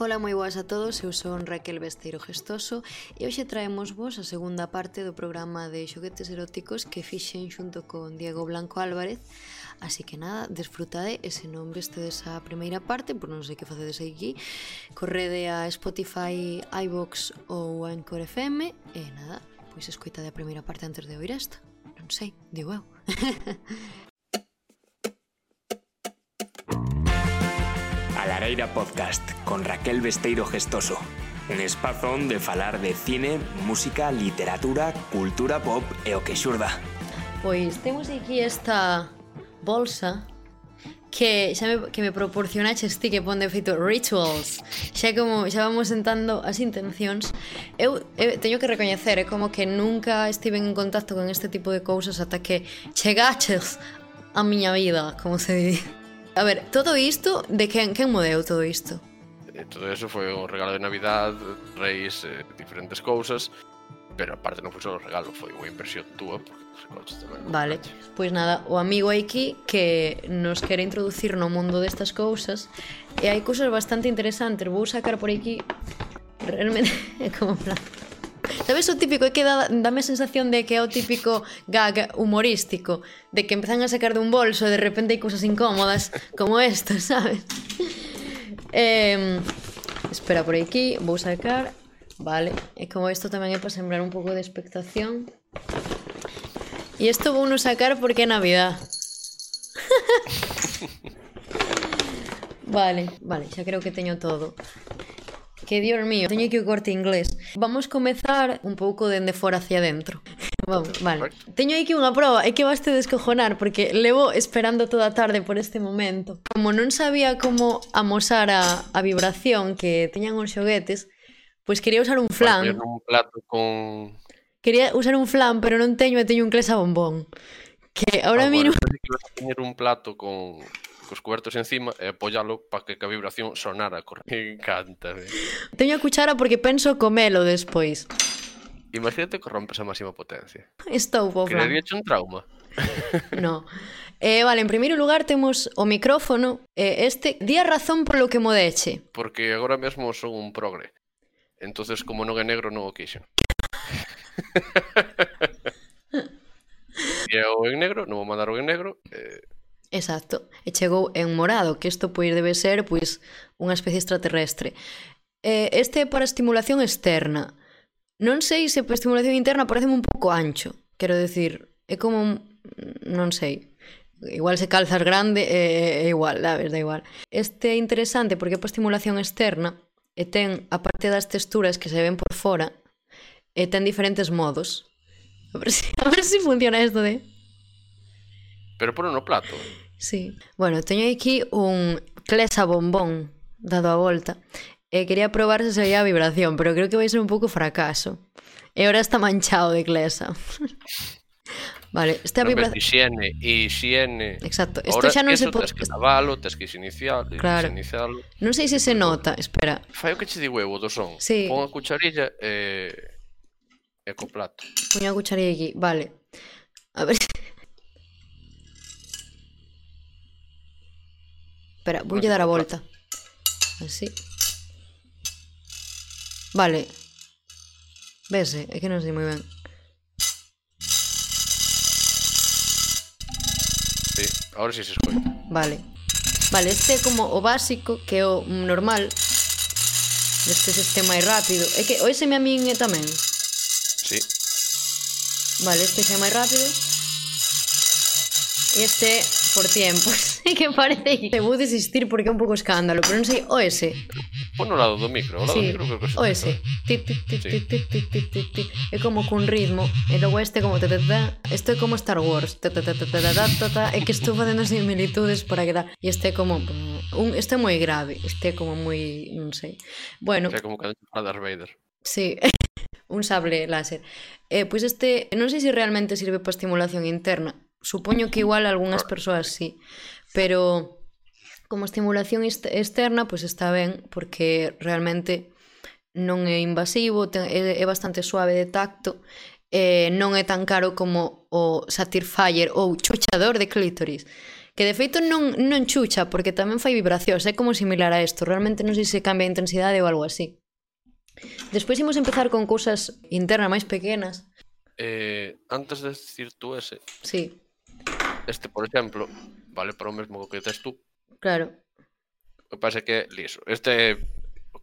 Ola, moi boas a todos, eu son Raquel Besteiro Gestoso e hoxe traemos vos a segunda parte do programa de xoguetes eróticos que fixen xunto con Diego Blanco Álvarez. Así que nada, desfrutade e se non vestedes a primeira parte por non sei que facedes aquí. Correde a Spotify, iVox ou Anchor FM e nada, pois escoitade a primeira parte antes de oír esta. Non sei, digo eu. Lareira Podcast con Raquel Besteiro Gestoso. Un espazo onde falar de cine, música, literatura, cultura pop e o que xurda. Pois temos aquí esta bolsa que xa me, que me proporcionaches ti que pon de feito rituals xa como xa vamos sentando as intencións eu, eu teño que recoñecer é como que nunca estive en contacto con este tipo de cousas ata que chegaches a miña vida como se di A ver, todo isto, de quen, quen modeu todo isto? E todo eso foi un regalo de Navidad, reis, eh, diferentes cousas, pero aparte non foi só o regalo, foi unha impresión túa, porque tamén Vale, pois nada, o amigo aquí que nos quere introducir no mundo destas cousas, e hai cousas bastante interesantes, vou sacar por aquí realmente como plan Sabes o típico? É que dá, dame a sensación de que é o típico gag humorístico, de que empezan a sacar dun bolso e de repente hai cousas incómodas como esta, sabes? Eh, espera por aquí, vou sacar. Vale, e como isto tamén é para sembrar un pouco de expectación. E isto vou no sacar porque é Navidad. vale, vale, xa creo que teño todo que Dios mío, teño que o corte inglés. Vamos comezar un pouco dende fora hacia dentro. Vamos, vale. Teño aquí unha proba, é que vaste descojonar porque levo esperando toda a tarde por este momento. Como non sabía como amosar a, a vibración que teñan os xoguetes, pois quería usar un flan. Un plato con Quería usar un flan, pero non teño e teño un clesa bombón. Que ahora, ah, bueno, mismo... Teñer un plato con cos cubertos encima e apoialo para que a vibración sonara correcta. Me encanta. Teño a cuchara porque penso comelo despois. Imagínate que rompes a máxima potencia. Estou bo, Fran. Creería un trauma. no. Eh, vale, en primeiro lugar temos o micrófono. Eh, este, di a razón polo que mo deche. Porque agora mesmo son un progre. Entonces, como non é negro, non o quixen. e o en negro, non o en negro, eh, Exacto. E chegou en morado, que isto pois debe ser pois unha especie extraterrestre. Eh, este é para estimulación externa. Non sei se para estimulación interna parece un pouco ancho. Quero decir, é como... Un... non sei. Igual se calzas grande, é, é igual, da verdade, igual. Este é interesante porque é para estimulación externa e ten, a parte das texturas que se ven por fora, e ten diferentes modos. A ver se, a ver se funciona isto de... Pero por no plato. Sí. Bueno, teño aquí un clesa bombón dado a volta. E quería probar se sabía a vibración, pero creo que vai ser un pouco fracaso. E ahora está manchado de clesa. Vale, esta no, vibración... Higiene, higiene. Exacto, isto xa non se pode... Tens que lavalo, tens que iniciar, claro. iniciarlo. Non sei se se nota, espera. Fai o que che di huevo do son. Sí. Pon a cucharilla e... Eh... e co plato. Pon a cucharilla aquí, vale. A ver... espera, voulle dar a volta. Así. Vale. Vese, eh? é que non sei moi ben. Sí, ahora sí se escoita. Vale. Vale, este é como o básico, que é o normal deste sistema é rápido. É que o me a min é tamén. Sí. Vale, este xa é máis rápido. E este por tiempos que parece que vou desistir porque é un pouco escándalo pero non sei, o ese pon no lado do micro, o lado sí. do micro creo que o ese ti, ti, ti, ti, ti, ti, ti, ti, ti. é como cun ritmo e logo este como ta, ta, ta. isto é como Star Wars ta, ta, ta, ta, ta, ta, ta, ta. é que estou facendo similitudes para que da e este é como un, este é moi grave este é como moi, non sei bueno, é como cando Darth Vader Sí. un sable láser. Eh, pois este, non sei se realmente sirve para estimulación interna, Supoño que igual algunhas persoas sí, pero como estimulación externa pois pues está ben porque realmente non é invasivo, é bastante suave de tacto, eh, non é tan caro como o Satisfyer ou chuchador de clítoris que de feito non, non chucha porque tamén fai vibracións, é como similar a isto realmente non sei se cambia a intensidade ou algo así despois imos empezar con cousas internas máis pequenas eh, antes de decir tú ese sí. Este, por exemplo, vale para o mesmo que tes tú. Claro. O que pasa é que liso. Este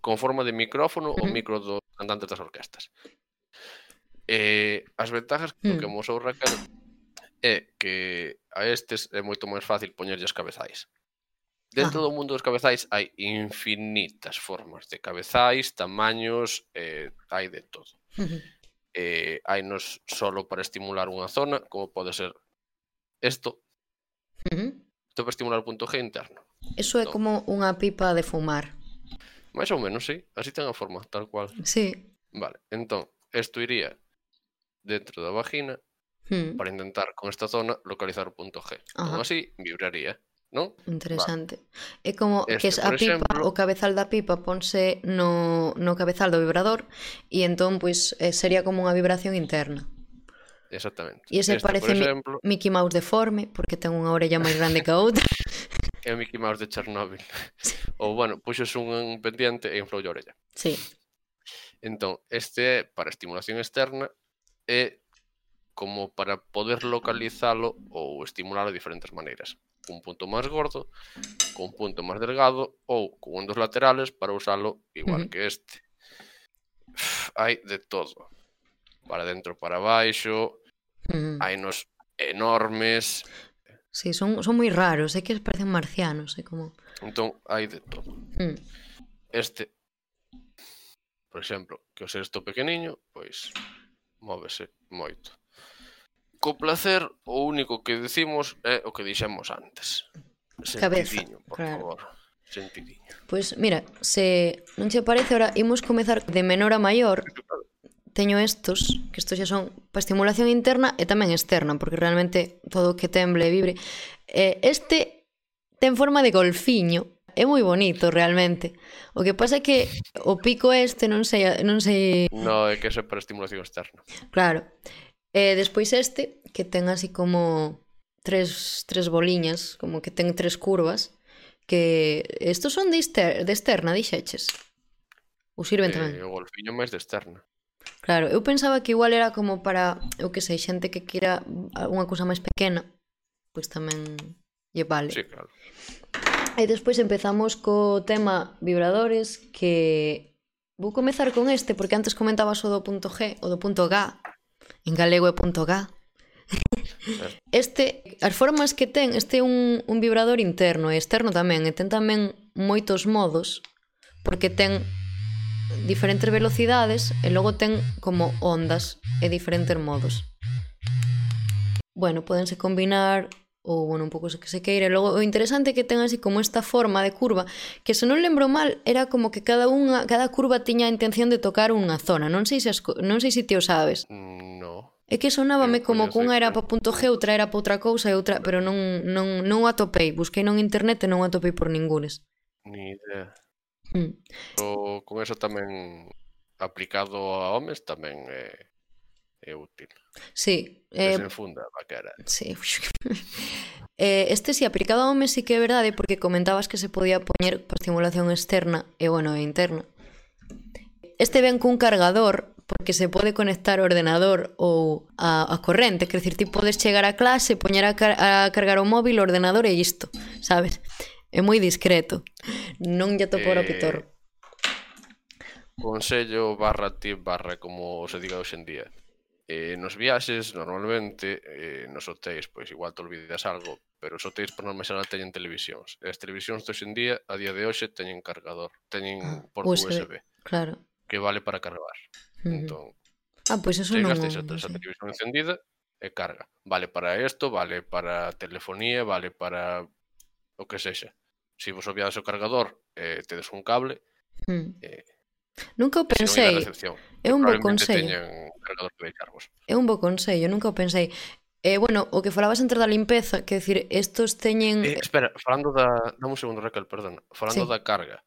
con forma de micrófono uh -huh. o micro dos cantantes das orquestas. Eh, as ventajas uh -huh. Hmm. que mosou Raquel é que a estes é moito máis fácil poñerlles cabezais. Dentro ah. do mundo dos cabezais hai infinitas formas de cabezais, tamaños, eh, hai de todo. Uh -huh. eh, hai nos solo para estimular unha zona, como pode ser esto uh -huh. isto para estimular o punto G interno. Eso é no. como unha pipa de fumar. Mais ou menos, sí. Así ten a forma, tal cual. Sí. Vale, entón, isto iría dentro da vagina hmm. para intentar con esta zona localizar o punto G. Ajá. Como así, vibraría, non? Interesante. Vale. É como este, que a pipa, exemplo... o cabezal da pipa ponse no, no cabezal do vibrador e entón pois pues, eh, sería como unha vibración interna. Exactamente. E ese este, parece exemplo, Mickey Mouse deforme, porque ten unha orella máis grande que a outra. é o Mickey Mouse de Chernobyl. Sí. Ou, bueno, puxos un pendiente e inflou a orella. Sí. Entón, este é para estimulación externa e como para poder localizalo ou estimulalo de diferentes maneiras. Cun punto máis gordo, cun punto máis delgado ou cun dos laterales para usalo igual uh -huh. que este. Uf, hai de todo para dentro para baixo, mm. hai nos enormes. Sí, son, son moi raros, é que parecen marcianos, é como... Entón, hai de todo. Mm. Este, por exemplo, que o sexto pequeniño, pois, móvese moito. Co placer, o único que decimos é o que dixemos antes. Sentidiño, por claro. favor. Sentidiño. Pois, pues, mira, se non che parece, ahora imos comezar de menor a maior teño estos, que estos xa son para estimulación interna e tamén externa, porque realmente todo o que temble e vibre. Eh, este ten forma de golfiño, é moi bonito realmente. O que pasa é que o pico este non sei, non sei No, é que é para estimulación externa. Claro. E eh, despois este que ten así como tres tres boliñas, como que ten tres curvas, que estos son de, exter de externa, dixeches. Ou sirven eh, tamén. Eh, o golfiño máis de externa. Claro, eu pensaba que igual era como para, eu que sei, xente que quera unha cousa máis pequena, pois tamén lle vale. Sí, claro. E despois empezamos co tema vibradores que vou comezar con este porque antes comentabas o do punto G, o do punto G. En galego é punto G. Este, as formas que ten, este é un, un vibrador interno e externo tamén, e ten tamén moitos modos, porque ten diferentes velocidades e logo ten como ondas e diferentes modos. Bueno, podense combinar ou bueno, un pouco que se queira. Logo, o interesante é que ten así como esta forma de curva, que se non lembro mal, era como que cada unha, cada curva tiña a intención de tocar unha zona. Non sei se as, non sei se ti o sabes. No. É que sonábame como que unha era para punto G, outra era para outra cousa e outra, pero non, non, non o atopei. Busquei non internet e non o atopei por ningunes. Ni idea. Mm. O, con eso tamén aplicado a homes tamén é, eh, é útil. Sí. Eh, Desenfunda a cara. Sí. Eh, este si sí, aplicado a homes sí que é verdade eh, porque comentabas que se podía poñer por estimulación externa e bueno, e interna. Este ven cun cargador porque se pode conectar o ordenador ou a, a corrente, quer decir, ti podes chegar a clase, poñer a, car a cargar o móvil, o ordenador e isto, sabes? É moi discreto. Non lle topo eh... o pitor. Consello barra tip barra como se diga hoxendía. Eh, nos viaxes, normalmente, eh, nos hotéis, pois igual te olvidas algo, pero os hotéis por norma xeral teñen televisións. E as televisións de hoxendía, a día de hoxe, teñen cargador. Teñen ah, por USB. USB. Claro. Que vale para cargar. Uh -huh. Entón, Ah, pois eso non... Chegas, tens a televisión encendida e carga. Vale para isto, vale para telefonía, vale para o que sexa se vos obviades o cargador e eh, tedes un cable, mm. eh, Nunca o pensei. É un bo consello. É un bo consello, nunca o pensei. Eh, bueno, o que falabas entre da limpeza, que decir, estos teñen... Eh, espera, falando da... Dame un segundo, Raquel, perdón. Falando sí. da carga.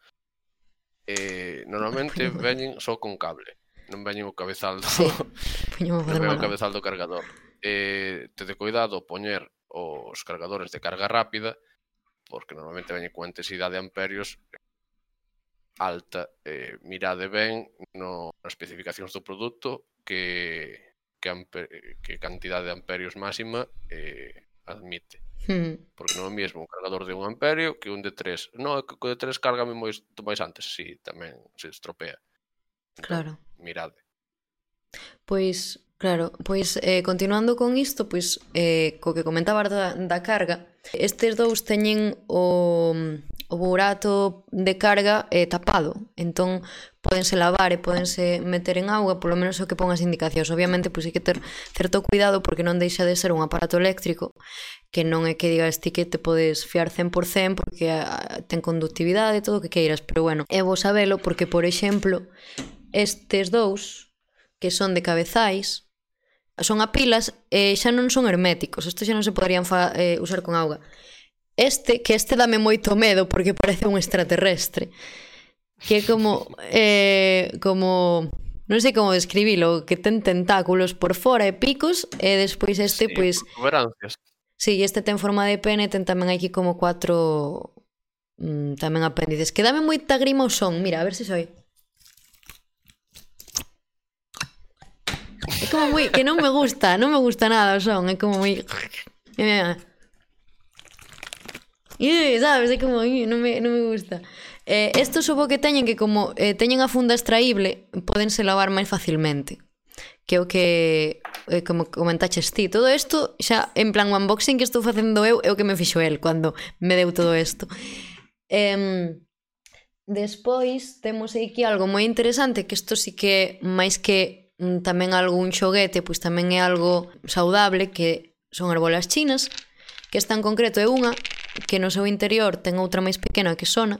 Eh, normalmente Puño... veñen só con cable. Non veñen o cabezal do... Sí. Non veñen o cabezal do cargador. Eh, tede cuidado poñer os cargadores de carga rápida porque normalmente veñen con intensidade de amperios alta. Eh, mirade ben no, nas especificacións do produto que que, amper, que cantidade de amperios máxima eh, admite. Hmm. Porque non é mesmo un cargador de un amperio que un de 3. Non, que o de 3 cárgame moito máis antes, si sí, tamén se estropea. Entón, claro. Mirade. Pois Claro, pois eh, continuando con isto, pois eh, co que comentaba da, da carga, estes dous teñen o, o burato de carga eh, tapado, entón podense lavar e podense meter en auga, polo menos o que pon as indicacións. Obviamente, pois hai que ter certo cuidado porque non deixa de ser un aparato eléctrico que non é que digas ti que te podes fiar 100% porque a, ten conductividade e todo o que queiras, pero bueno, é vos sabelo porque, por exemplo, estes dous que son de cabezais, son a pilas e xa non son herméticos. estes xa non se poderían fa, eh, usar con auga. Este, que este dame moito medo porque parece un extraterrestre. Que é como... Eh, como non sei como describilo, que ten tentáculos por fora e picos, e despois este, sí, pois... Pues, sí, este ten forma de pene, ten tamén aquí como cuatro mm, tamén apéndices. Que dame moita grima o son, mira, a ver se soy. É como moi, que non me gusta, non me gusta nada o son, é como moi... E, sabes, é como, non me, non me gusta. Eh, estos supo bo que teñen que como eh, teñen a funda extraíble, podense lavar máis facilmente. Que o que eh, como comentaches ti, todo isto xa en plan o unboxing que estou facendo eu é o que me fixo el cando me deu todo isto. Eh, despois temos aquí algo moi interesante que isto sí que máis que Mm, tamén algún xoguete, pois tamén é algo saudable que son arbolas chinas, que esta en concreto é unha que no seu interior ten outra máis pequena que sona.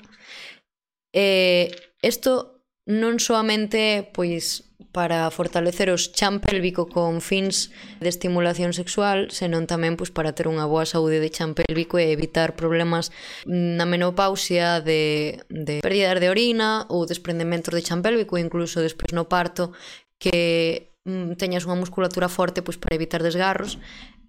E isto non soamente pois para fortalecer os chan pélvico con fins de estimulación sexual, senón tamén pois, para ter unha boa saúde de chan pélvico e evitar problemas na menopausia de, de pérdidas de orina ou desprendementos de chan pélvico, incluso despois no parto, que mm, teñas unha musculatura forte pois para evitar desgarros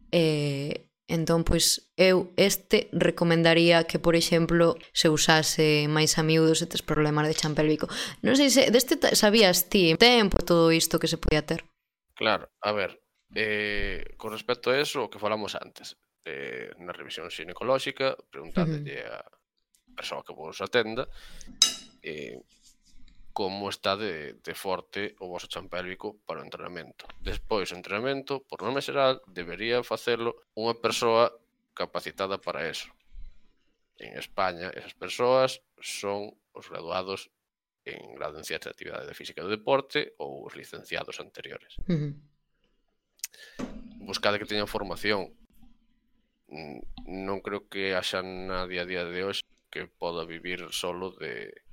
e Entón, pois, eu este recomendaría que, por exemplo, se usase máis a miúdo se tes problemas de chan pélvico. Non sei se deste sabías ti tempo todo isto que se podía ter. Claro, a ver, eh, con respecto a eso, o que falamos antes, eh, na revisión ginecolóxica, preguntándelle uh -huh. a persoa que vos atenda, eh, como está de, de forte o vosso chan pélvico para o entrenamento. Despois, o entrenamento, por norma xeral, debería facelo unha persoa capacitada para eso. En España, esas persoas son os graduados en grado en ciencia de actividade de física do deporte ou os licenciados anteriores. Uh -huh. Buscade que teñan formación. Non creo que haxa nadie a día de hoxe que poda vivir solo de,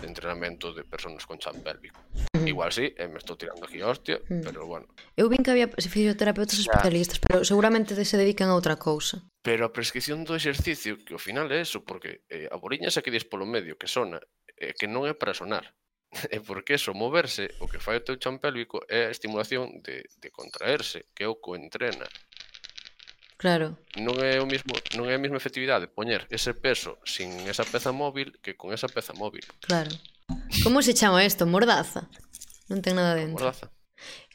de entrenamento de persoas con chan pélvico. Igual sí, e me estou tirando aquí a hostia, mm. pero bueno. Eu vin que había fisioterapeutas especialistas, pero seguramente se dedican a outra cousa. Pero a prescripción do exercicio, que ao final é eso, porque eh, a boriña xa que dis polo medio que sona, eh, que non é para sonar. É porque eso, moverse, o que fai o teu chan pélvico é a estimulación de, de contraerse, que é o que entrena Claro. Non é o mismo, non é a mesma efectividade poñer ese peso sin esa peza móvil que con esa peza móvil. Claro. Como se chama isto? Mordaza. Non ten nada dentro. Mordaza.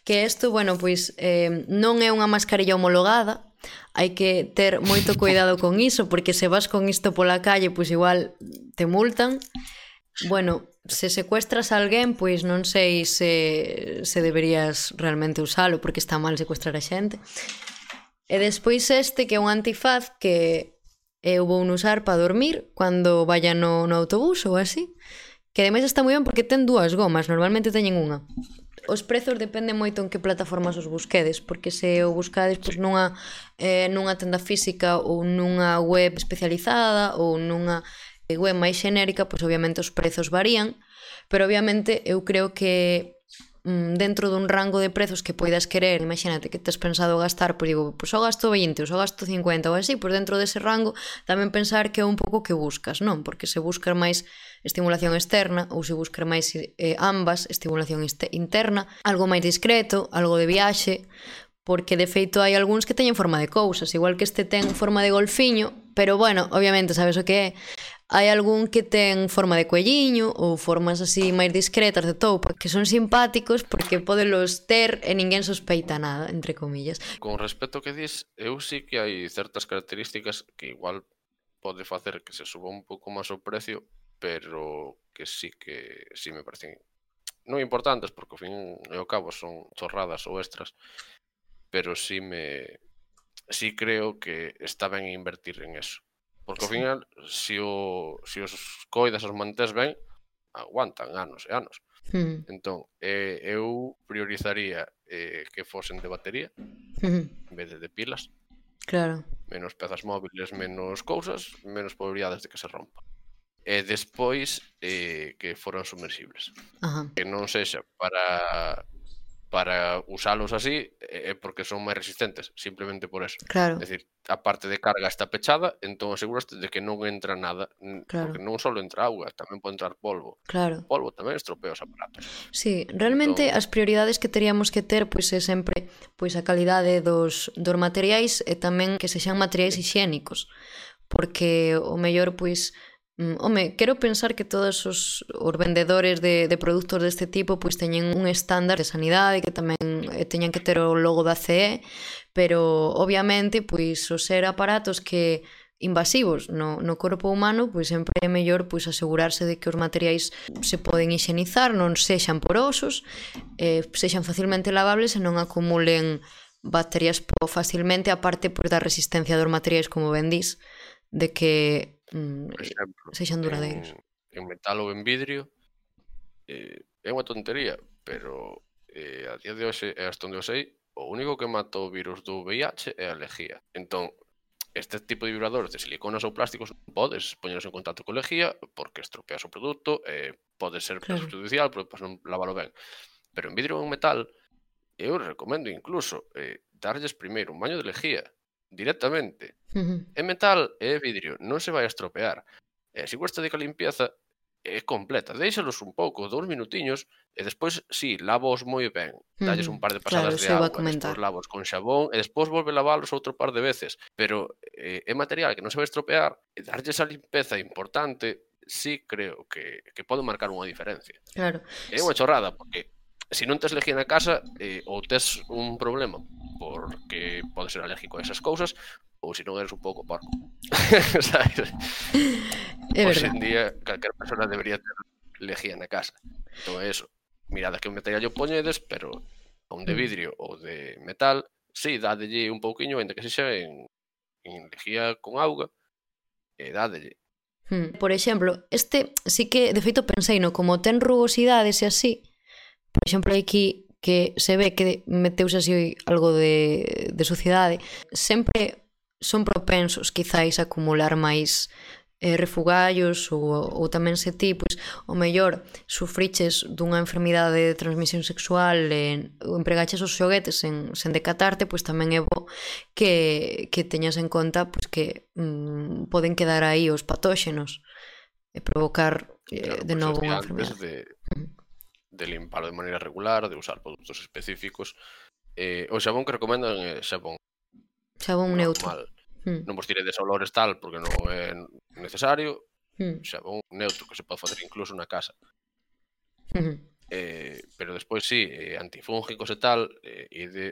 Que isto, bueno, pois eh, non é unha mascarilla homologada, hai que ter moito cuidado con iso, porque se vas con isto pola calle, pois igual te multan. Bueno, se secuestras a alguén, pois non sei se, se deberías realmente usalo, porque está mal secuestrar a xente. E despois este que é un antifaz que eh, eu vou usar para dormir cando vaya no, no autobús ou así. Que ademais está moi ben porque ten dúas gomas, normalmente teñen unha. Os prezos dependen moito en que plataformas os busquedes, porque se o buscades pois, nunha, eh, nunha tenda física ou nunha web especializada ou nunha web máis xenérica, pois obviamente os prezos varían, pero obviamente eu creo que Mm, dentro dun rango de prezos que poidas querer, imagínate que tes pensado gastar, pois digo, pois só gasto 20, ou só gasto 50 ou así, pois dentro dese rango tamén pensar que é un pouco que buscas, non? Porque se buscas máis estimulación externa ou se buscas máis eh, ambas, estimulación interna, algo máis discreto, algo de viaxe, porque de feito hai algúns que teñen forma de cousas, igual que este ten forma de golfiño, pero bueno, obviamente sabes o que é, Hai algún que ten forma de cuelliño ou formas así máis discretas de toupa que son simpáticos porque podelos ter e ninguén sospeita nada, entre comillas. Con respecto que dis, eu sí que hai certas características que igual pode facer que se suba un pouco máis o precio, pero que sí que sí me parecen non importantes porque ao fin e ao cabo son chorradas ou extras, pero sí me sí creo que está ben invertir en eso Porque ao final, se, o, se os coidas, os mantés ben, aguantan anos e anos. Hmm. Entón, eh, eu priorizaría eh, que fosen de batería hmm. en vez de, de pilas. Claro. Menos pezas móviles, menos cousas, menos probabilidades de que se rompa. E despois eh, que foran sumersibles. Ajá. Que non sexa para para usalos así é porque son máis resistentes, simplemente por eso. Claro. É dicir, a parte de carga está pechada, entón aseguraste de que non entra nada, claro. porque non só entra auga, tamén pode entrar polvo. Claro. O polvo tamén estropea os aparatos. Sí, realmente entón... as prioridades que teríamos que ter pois é sempre pois a calidade dos dos materiais e eh, tamén que sexan materiais higiénicos, porque o mellor pois Mm, home, quero pensar que todos os, os vendedores de, de produtos deste tipo pois teñen un estándar de sanidade que tamén eh, teñan que ter o logo da CE, pero obviamente pois o ser aparatos que invasivos no, no corpo humano, pois sempre é mellor pois asegurarse de que os materiais se poden higienizar, non sexan porosos, eh, sexan facilmente lavables e non acumulen bacterias facilmente, aparte pois, da resistencia dos materiais como vendís de que mm, Por eh, exemplo, sexan duradeiros. En, en metal ou en vidrio eh, é unha tontería, pero eh, a día de hoxe eh, é hasta onde eu sei, o único que mata o virus do VIH é a lejía. Entón, este tipo de vibradores de siliconas ou plásticos podes poñeros en contacto co lejía porque estropeas o produto, eh, pode ser claro. perjudicial, pero pois non lavalo ben. Pero en vidrio ou en metal, eu recomendo incluso eh, darlles primeiro un baño de lejía directamente. É metal e é vidrio, non se vai a estropear. E se cuesta de que a limpieza é completa. Deixalos un pouco, dous minutiños, e despois, si, sí, lavos moi ben. Dalles un par de pasadas claro, de agua, despois lavos con xabón, e despois volve a lavalos outro par de veces. Pero eh, é material que non se vai estropear, e darlle esa limpeza importante, sí creo que, que pode marcar unha diferencia. Claro. É unha chorrada, porque se non tes lexía na casa eh, ou tes un problema porque podes ser alérgico a esas cousas ou se non eres un pouco porco. Sabes? É Hoxe en día calquer persona debería ter lexía na casa. Entón é eso mirada que un material poñedes pero a un de mm. vidrio ou de metal si, sí, dádelle un pouquiño ainda que sexa en, en lexía con auga e dádelle. Hmm. Por exemplo, este sí que de feito pensei no como ten rugosidades e así, por exemplo, aquí que se ve que meteuse así algo de, de sociedade, sempre son propensos quizáis a acumular máis eh, refugallos ou, ou tamén se ti, pois, o mellor sufriches dunha enfermidade de transmisión sexual en, ou empregaches os xoguetes sen, sen decatarte, pois tamén é bo que, que teñas en conta pois, que mm, poden quedar aí os patóxenos e provocar eh, claro, de novo unha enfermedade. De, de limpar de maneira regular, de usar produtos específicos. Eh, o xabón que recomendan é xabón. Xabón neutro. Normal. Mm. Non vos tiredes olores tal porque non é necesario. Mm. Xabón neutro que se pode facer incluso na casa. Mm -hmm. eh, pero despois sí, eh, antifúngicos e tal, eh, e de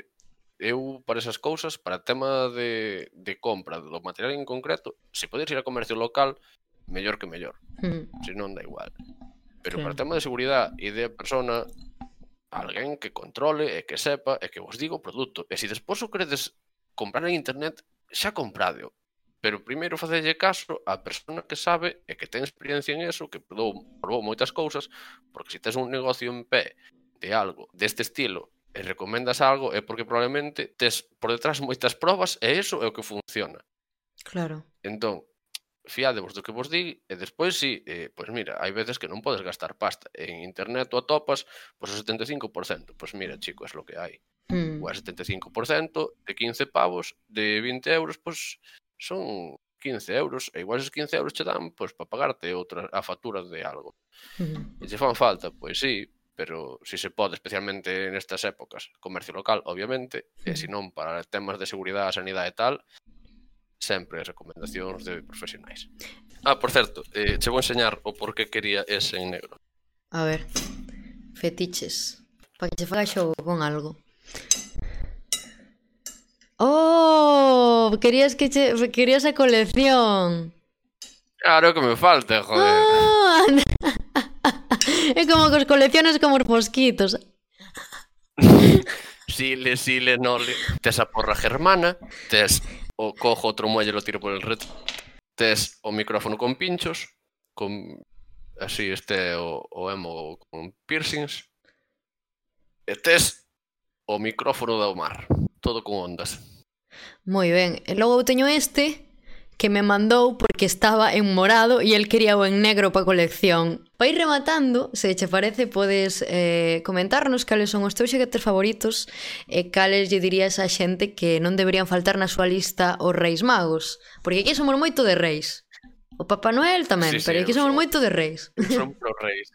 eu para esas cousas, para tema de, de compra do material en concreto, se podes ir a comercio local, mellor que mellor. Mm. Se non da igual. Pero sí. para o tema de seguridade e de persona, alguén que controle e que sepa e que vos diga o produto. E se despois o credes comprar en internet, xa comprádeo. Pero primeiro facelle caso á persona que sabe e que ten experiencia en eso, que probou, probou moitas cousas, porque se tes un negocio en pé de algo deste estilo e recomendas algo é porque probablemente tes por detrás moitas probas e eso é o que funciona. Claro. Entón, fiadevos do que vos di e despois si, eh, pois mira, hai veces que non podes gastar pasta. En internet o atopas pois o 75%. Pois mira, chico, é lo que hai. Mm. O 75% de 15 pavos, de 20 euros, pois son 15 euros, e igual esos 15 euros che dan pois para pagarte outra a factura de algo. Uh. E che fan falta, pois sí, pero si se pode, especialmente nestas épocas, comercio local, obviamente, e se hmm. non para temas de seguridade, sanidade e tal, sempre recomendacións de profesionais. Ah, por certo, eh, che vou enseñar o por que quería ese en negro. A ver, fetiches. Para que se faga xogo con algo. Oh, querías que che, querías a colección. Claro que me falta, joder. Oh, é como cos colecciones como os mosquitos. Sile, sile, nole. Tes a porra germana, tes o cojo outro muelle e lo tiro por el reto. Tes o micrófono con pinchos, con así este o, o emo con piercings. E tes o micrófono do mar, todo con ondas. Moi ben, e logo eu teño este que me mandou porque estaba en morado e el quería o en negro pa colección. Para ir rematando, se che parece, podes eh, comentarnos cales son os teus xoguetes favoritos e cales lle dirías a xente que non deberían faltar na súa lista os reis magos. Porque aquí somos moito de reis. O Papá Noel tamén, sí, sí, pero aquí somos son, moito de reis. Son pros reis.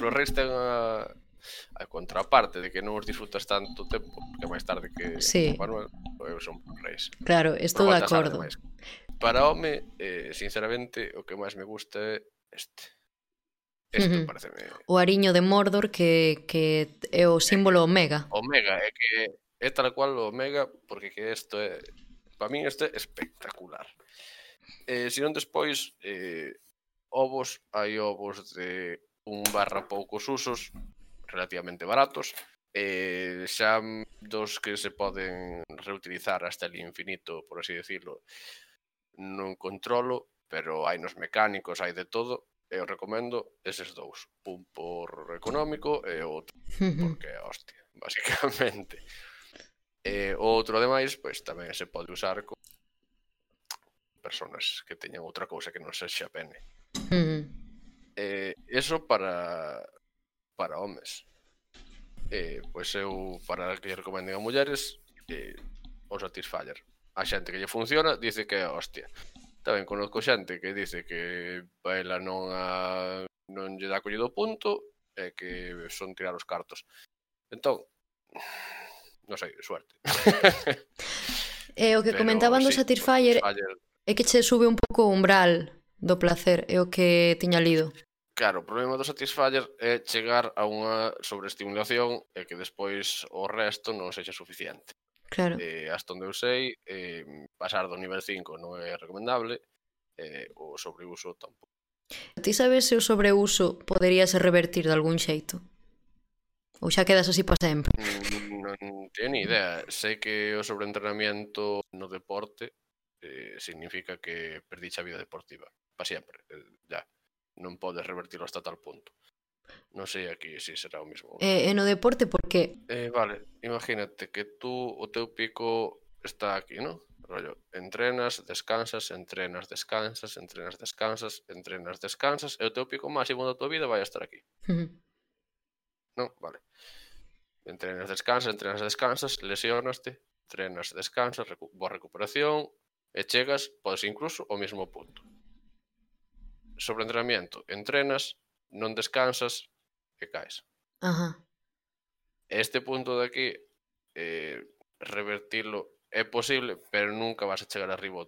Pros reis ten a, a contraparte de que non os disfrutas tanto tempo, porque máis tarde que sí. Papá Noel, eu son pros reis. Claro, estou de acordo. Ademais para home, eh, sinceramente, o que máis me gusta é este. Este uh -huh. pareceme... O ariño de Mordor que, que é o símbolo Omega. Omega, é que é tal cual o Omega, porque que isto é... Para min isto é espectacular. Eh, se non despois, eh, ovos, hai ovos de un barra poucos usos, relativamente baratos, eh, xa dos que se poden reutilizar hasta el infinito, por así decirlo, non controlo, pero hai nos mecánicos, hai de todo, e eu recomendo eses dous, un por económico e outro porque é hostia, basicamente. E outro ademais, pois tamén se pode usar con personas que teñan outra cousa que non sexa pene. Eh, eso para para homes. Eh, pois eu para que recomenden a mulleres eh, o Satisfyer a xente que lle funciona dice que é hostia. Tamén conozco xente que dice que para ela non a, non lle dá collido o punto e que son tirar os cartos. Entón, non sei, suerte. e eh, o que Pero, comentaban do sí, Satisfyer é que che sube un pouco o umbral do placer, é o que tiña lido. Claro, o problema do Satisfyer é chegar a unha sobreestimulación e que despois o resto non sexa suficiente. Claro. Eh, hasta onde eu sei, eh, pasar do nivel 5 non é recomendable, eh, o sobreuso tampouco. Ti sabes se o sobreuso podería ser revertir de algún xeito? Ou xa quedas así para sempre? Non, non teño ni idea. Sei que o sobreentrenamiento no deporte eh, significa que perdiche a vida deportiva para sempre. Eh, ya. Non podes revertirlo hasta tal punto. Non sei aquí se si será o mismo. Eh, e, e no deporte por que? Eh, vale, imagínate que tú o teu pico está aquí, non? rollo, entrenas, descansas, entrenas, descansas, entrenas, descansas, entrenas, descansas, e o teu pico máximo da tua vida vai estar aquí. Uh non? Vale. Entrenas, descansas, entrenas, descansas, lesionaste, entrenas, descansas, recu boa recuperación, e chegas, podes incluso, ao mesmo punto. Sobre entrenamiento, entrenas, non descansas e caes. Ajá. Este punto de aquí eh, revertirlo é posible, pero nunca vas a chegar arriba.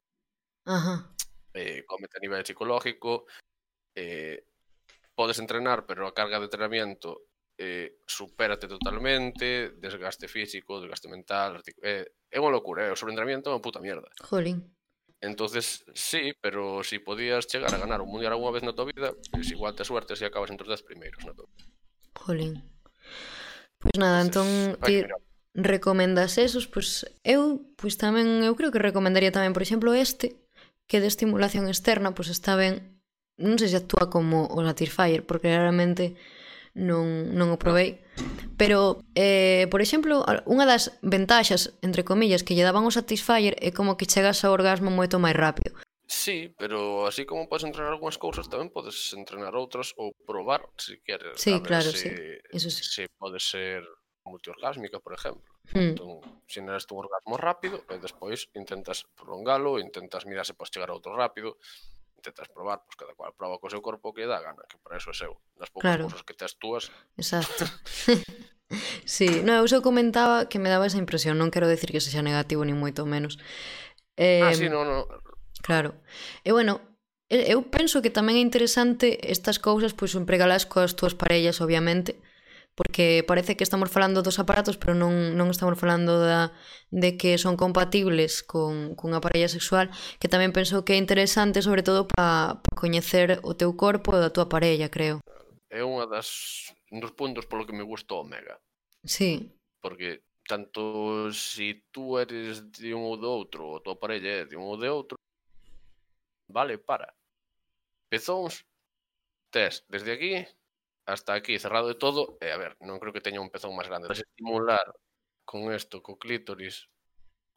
Ajá. Eh, comete a nivel psicológico, eh, podes entrenar, pero a carga de entrenamiento eh, supérate totalmente, desgaste físico, desgaste mental, eh, é unha locura, eh? o sobreentrenamiento é unha puta mierda. Jolín. Entonces, sí, pero si podías chegar a ganar un Mundial algunha vez na tua vida, pues igual te suerte se si acabas entre os 10 primeiros na tua vida. Jolín. Pois pues nada, entón ti recomendas esos, pois pues, eu pois tamén eu creo que recomendaría tamén, por exemplo, este que de estimulación externa, pois está ben, non sei se actúa como o Satisfyer, porque realmente non, non o probei. Pero, eh, por exemplo, unha das ventaxas, entre comillas, que lle daban o Satisfyer é como que chegas ao orgasmo moito máis rápido. Sí, pero así como podes entrenar algunhas cousas, tamén podes entrenar outras ou probar, se queres. Sí, a claro, se, sí. Eso sí. Se pode ser multiorgásmica, por exemplo. Hmm. Entón, xeneras un orgasmo rápido e despois intentas prolongalo, intentas mirar se podes chegar a outro rápido intentas probar, pois cada cual proba co seu corpo que dá gana, que para eso é seu. Das poucas claro. cousas que te túas Exacto. sí, no, eu só comentaba que me daba esa impresión, non quero decir que sexa negativo ni moito menos. Ah, eh, ah, sí, no, no. Claro. E bueno, eu penso que tamén é interesante estas cousas pois empregalas coas túas parellas, obviamente, porque parece que estamos falando dos aparatos, pero non, non estamos falando da, de que son compatibles con, cunha parella sexual, que tamén penso que é interesante, sobre todo, para pa coñecer o teu corpo e a tua parella, creo. É unha das un dos puntos polo que me gusta o Omega. Sí. Porque tanto si tú eres de un ou do outro, ou a tua parella é de un ou de outro, vale para. Pezóns, tes desde aquí hasta aquí cerrado de todo e a ver, non creo que teña un pezón máis grande podes estimular con isto, co clítoris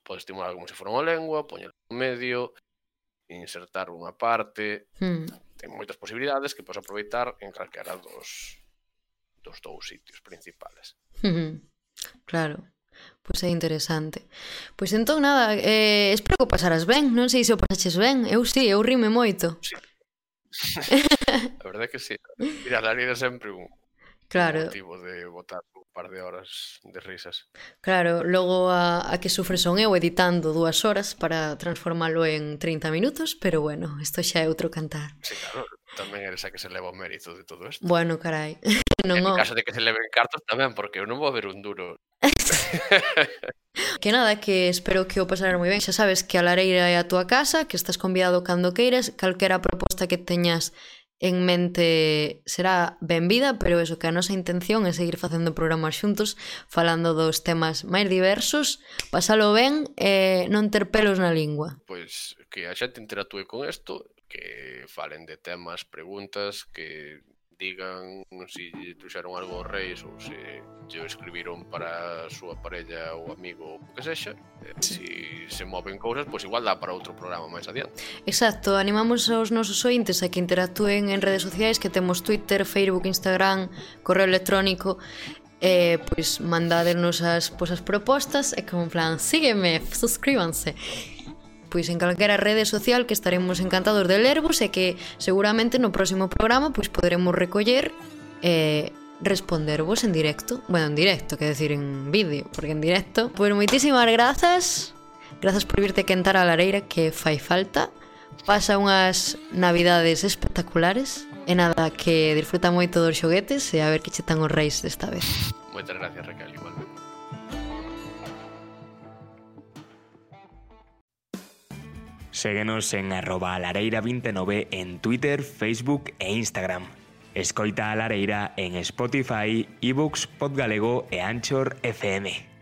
podes estimular como se fora unha lengua poñer no medio insertar unha parte hmm. ten moitas posibilidades que podes aproveitar en calquera dos dos dous sitios principales hmm. claro Pois é interesante. Pois entón, nada, eh, espero que o pasaras ben. Non sei se o pasaches ben. Eu sí, eu rime moito. Sí. a verdade é que sí. Ir a Lari é sempre un, claro. motivo de botar un par de horas de risas. Claro, logo a, a que sufre son eu editando dúas horas para transformalo en 30 minutos, pero bueno, isto xa é outro cantar. Sí, claro, tamén eres a que se leva o mérito de todo isto. Bueno, carai. non, en caso de que se leven cartos tamén, porque eu non vou ver un duro. que nada, que espero que o pasara moi ben. Xa sabes que a lareira é a túa casa, que estás convidado cando queiras, calquera proposta que teñas en mente será benvida, pero eso que a nosa intención é seguir facendo programas xuntos, falando dos temas máis diversos, pasalo ben e eh, non ter pelos na lingua. Pois que a xente interactúe con isto, que falen de temas, preguntas, que digan se si trouxeron algo aos reis ou se lle escribiron para a súa parella ou amigo ou o que sexa, sí. se se moven cousas, pois igual dá para outro programa máis adiante. Exacto, animamos aos nosos ointes a que interactúen en redes sociais que temos Twitter, Facebook, Instagram, correo electrónico eh, pois mandádenos as, pois, as propostas e como en plan, sígueme, suscríbanse pois en calquera rede social que estaremos encantados de lervos e que seguramente no próximo programa pois poderemos recoller e eh, respondervos en directo, bueno, en directo, que decir en vídeo, porque en directo. Pois pues, moitísimas grazas. Grazas por virte quentar a lareira que fai falta. Pasa unhas navidades espectaculares e nada que disfruta moito dos xoguetes e a ver que che tan os reis desta vez. Moitas gracias, Raquel. Séguenos en arroba lareira29 en Twitter, Facebook e Instagram. Escoita a Lareira en Spotify, ebooks, Podgalego e Anchor FM.